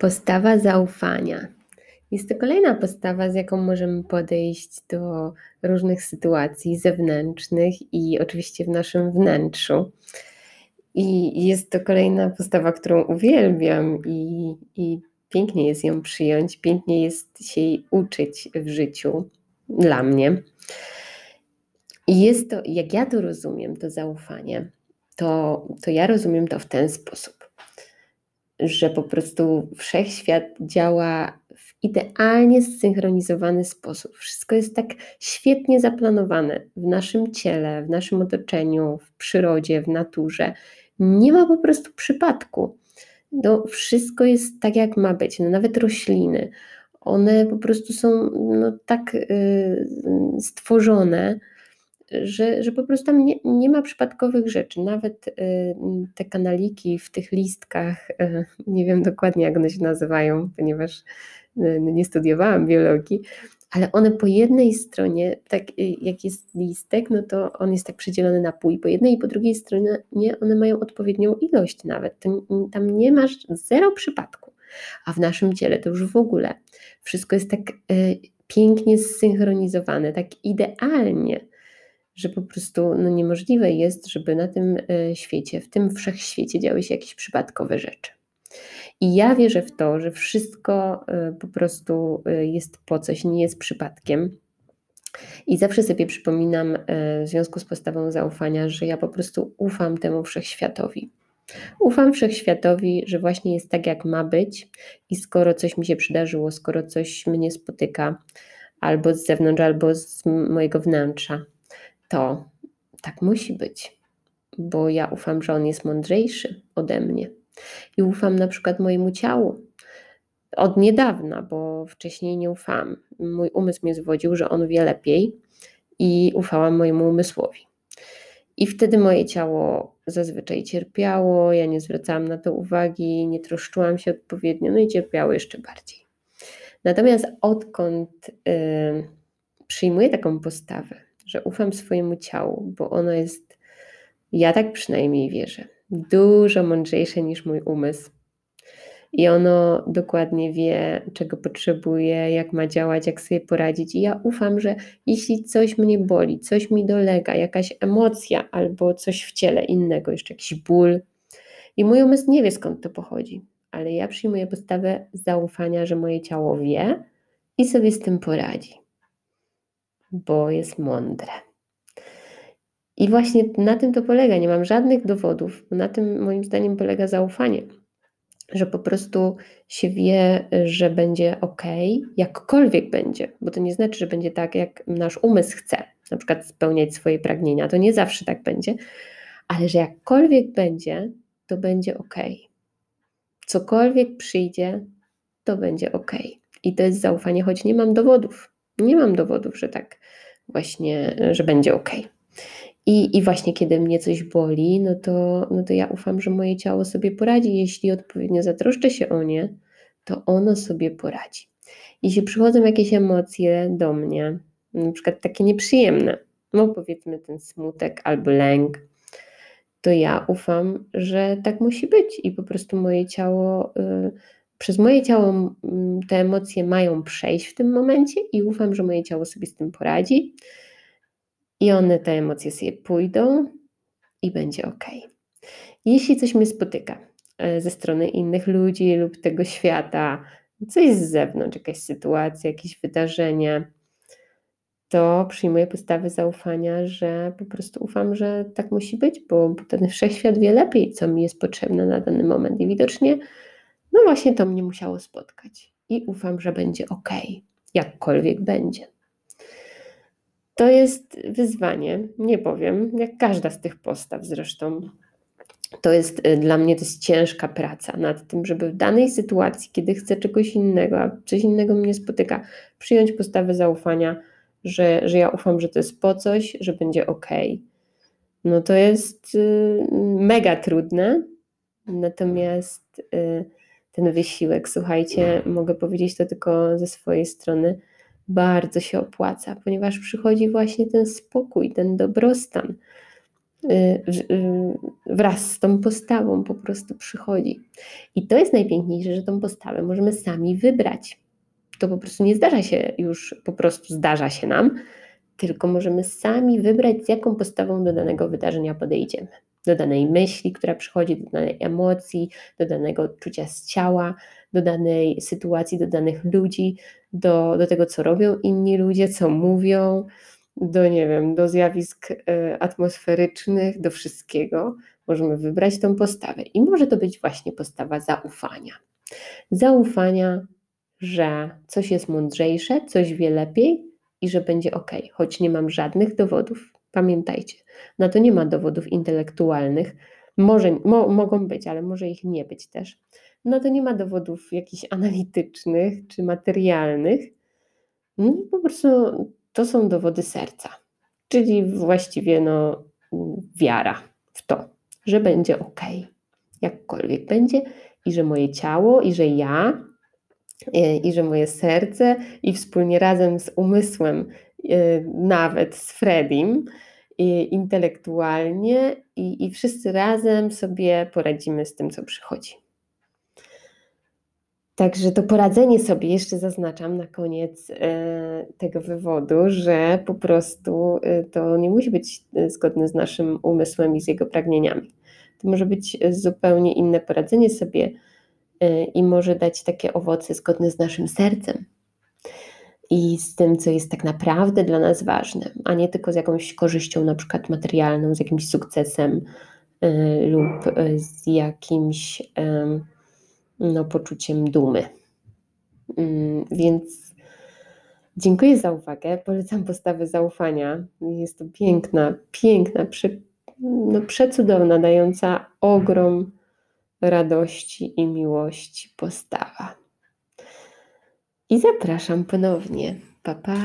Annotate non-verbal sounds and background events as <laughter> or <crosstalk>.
Postawa zaufania. Jest to kolejna postawa, z jaką możemy podejść do różnych sytuacji zewnętrznych i oczywiście w naszym wnętrzu. I jest to kolejna postawa, którą uwielbiam i, i pięknie jest ją przyjąć, pięknie jest się jej uczyć w życiu dla mnie. I jest to, jak ja to rozumiem, to zaufanie, to, to ja rozumiem to w ten sposób że po prostu wszechświat działa w idealnie zsynchronizowany sposób. Wszystko jest tak świetnie zaplanowane w naszym ciele, w naszym otoczeniu, w przyrodzie, w naturze. Nie ma po prostu przypadku. No, wszystko jest tak, jak ma być. No, nawet rośliny. One po prostu są no, tak y, stworzone, że, że po prostu tam nie, nie ma przypadkowych rzeczy. Nawet y, te kanaliki w tych listkach, y, <laughs> nie wiem dokładnie jak one się nazywają, ponieważ y, nie studiowałam biologii, ale one po jednej stronie, tak jak jest listek, no to on jest tak przydzielony na pół, po jednej i po drugiej stronie one mają odpowiednią ilość nawet. Tam nie masz zero przypadku. A w naszym ciele to już w ogóle wszystko jest tak pięknie zsynchronizowane, tak idealnie że po prostu no, niemożliwe jest, żeby na tym e, świecie, w tym wszechświecie działy się jakieś przypadkowe rzeczy. I ja wierzę w to, że wszystko e, po prostu e, jest po coś, nie jest przypadkiem. I zawsze sobie przypominam w związku z postawą zaufania, że ja po prostu ufam temu wszechświatowi. Ufam wszechświatowi, że właśnie jest tak, jak ma być, i skoro coś mi się przydarzyło, skoro coś mnie spotyka, albo z zewnątrz, albo z mojego wnętrza, to tak musi być, bo ja ufam, że on jest mądrzejszy ode mnie. I ufam na przykład mojemu ciału. Od niedawna, bo wcześniej nie ufałam. Mój umysł mnie zwodził, że on wie lepiej i ufałam mojemu umysłowi. I wtedy moje ciało zazwyczaj cierpiało, ja nie zwracałam na to uwagi, nie troszczyłam się odpowiednio, no i cierpiało jeszcze bardziej. Natomiast odkąd yy, przyjmuję taką postawę, że ufam swojemu ciału, bo ono jest, ja tak przynajmniej wierzę, dużo mądrzejsze niż mój umysł. I ono dokładnie wie, czego potrzebuje, jak ma działać, jak sobie poradzić. I ja ufam, że jeśli coś mnie boli, coś mi dolega, jakaś emocja albo coś w ciele innego, jeszcze jakiś ból, i mój umysł nie wie skąd to pochodzi, ale ja przyjmuję postawę zaufania, że moje ciało wie i sobie z tym poradzi bo jest mądre. I właśnie na tym to polega. Nie mam żadnych dowodów. Na tym moim zdaniem polega zaufanie, że po prostu się wie, że będzie ok, jakkolwiek będzie, bo to nie znaczy, że będzie tak, jak nasz umysł chce, na przykład spełniać swoje pragnienia. To nie zawsze tak będzie, ale że jakkolwiek będzie, to będzie ok. Cokolwiek przyjdzie, to będzie ok. I to jest zaufanie, choć nie mam dowodów. Nie mam dowodów, że tak właśnie, że będzie ok. I, I właśnie kiedy mnie coś boli, no to, no to ja ufam, że moje ciało sobie poradzi. Jeśli odpowiednio zatroszczę się o nie, to ono sobie poradzi. Jeśli przychodzą jakieś emocje do mnie, na przykład takie nieprzyjemne, no powiedzmy ten smutek albo lęk, to ja ufam, że tak musi być i po prostu moje ciało y, przez moje ciało te emocje mają przejść w tym momencie i ufam, że moje ciało sobie z tym poradzi i one, te emocje sobie pójdą i będzie ok. Jeśli coś mnie spotyka e, ze strony innych ludzi lub tego świata, coś z zewnątrz, jakaś sytuacja, jakieś wydarzenie, to przyjmuję postawę zaufania, że po prostu ufam, że tak musi być, bo ten wszechświat wie lepiej, co mi jest potrzebne na dany moment. I widocznie no właśnie to mnie musiało spotkać i ufam, że będzie ok, jakkolwiek będzie. To jest wyzwanie, nie powiem, jak każda z tych postaw zresztą. To jest y, dla mnie to jest ciężka praca nad tym, żeby w danej sytuacji, kiedy chcę czegoś innego, a coś innego mnie spotyka, przyjąć postawę zaufania, że, że ja ufam, że to jest po coś, że będzie ok. No to jest y, mega trudne, natomiast y, ten wysiłek. Słuchajcie, mogę powiedzieć to tylko ze swojej strony, bardzo się opłaca, ponieważ przychodzi właśnie ten spokój, ten dobrostan. y, wraz z tą postawą po prostu przychodzi. I to jest najpiękniejsze, że tą postawę możemy sami wybrać. To po prostu nie zdarza się już, po prostu zdarza się nam, tylko możemy sami wybrać, z jaką postawą do danego wydarzenia podejdziemy. Do danej myśli, która przychodzi, do danej emocji, do danego czucia z ciała, do danej sytuacji, do danych ludzi, do, do tego, co robią inni ludzie, co mówią, do, nie wiem, do zjawisk e, atmosferycznych, do wszystkiego. Możemy wybrać tą postawę i może to być właśnie postawa zaufania. Zaufania, że coś jest mądrzejsze, coś wie lepiej i że będzie ok, choć nie mam żadnych dowodów. Pamiętajcie, na to nie ma dowodów intelektualnych. Może, mo, mogą być, ale może ich nie być też. No to nie ma dowodów jakichś analitycznych czy materialnych. No, po prostu to są dowody serca, czyli właściwie no, wiara w to, że będzie ok, jakkolwiek będzie, i że moje ciało, i że ja, i, że moje serce, i wspólnie razem z umysłem, nawet z Fredim, intelektualnie, i, i wszyscy razem sobie poradzimy z tym, co przychodzi. Także to poradzenie sobie, jeszcze zaznaczam na koniec e, tego wywodu, że po prostu e, to nie musi być e, zgodne z naszym umysłem i z jego pragnieniami. To może być zupełnie inne poradzenie sobie i może dać takie owoce zgodne z naszym sercem i z tym, co jest tak naprawdę dla nas ważne, a nie tylko z jakąś korzyścią, na przykład materialną, z jakimś sukcesem lub z jakimś no, poczuciem dumy. Mm, więc dziękuję za uwagę. Polecam postawę zaufania. Jest to piękna, piękna, prze, no, przecudowna, dająca ogrom radości i miłości postawa. I zapraszam ponownie. Pa, pa.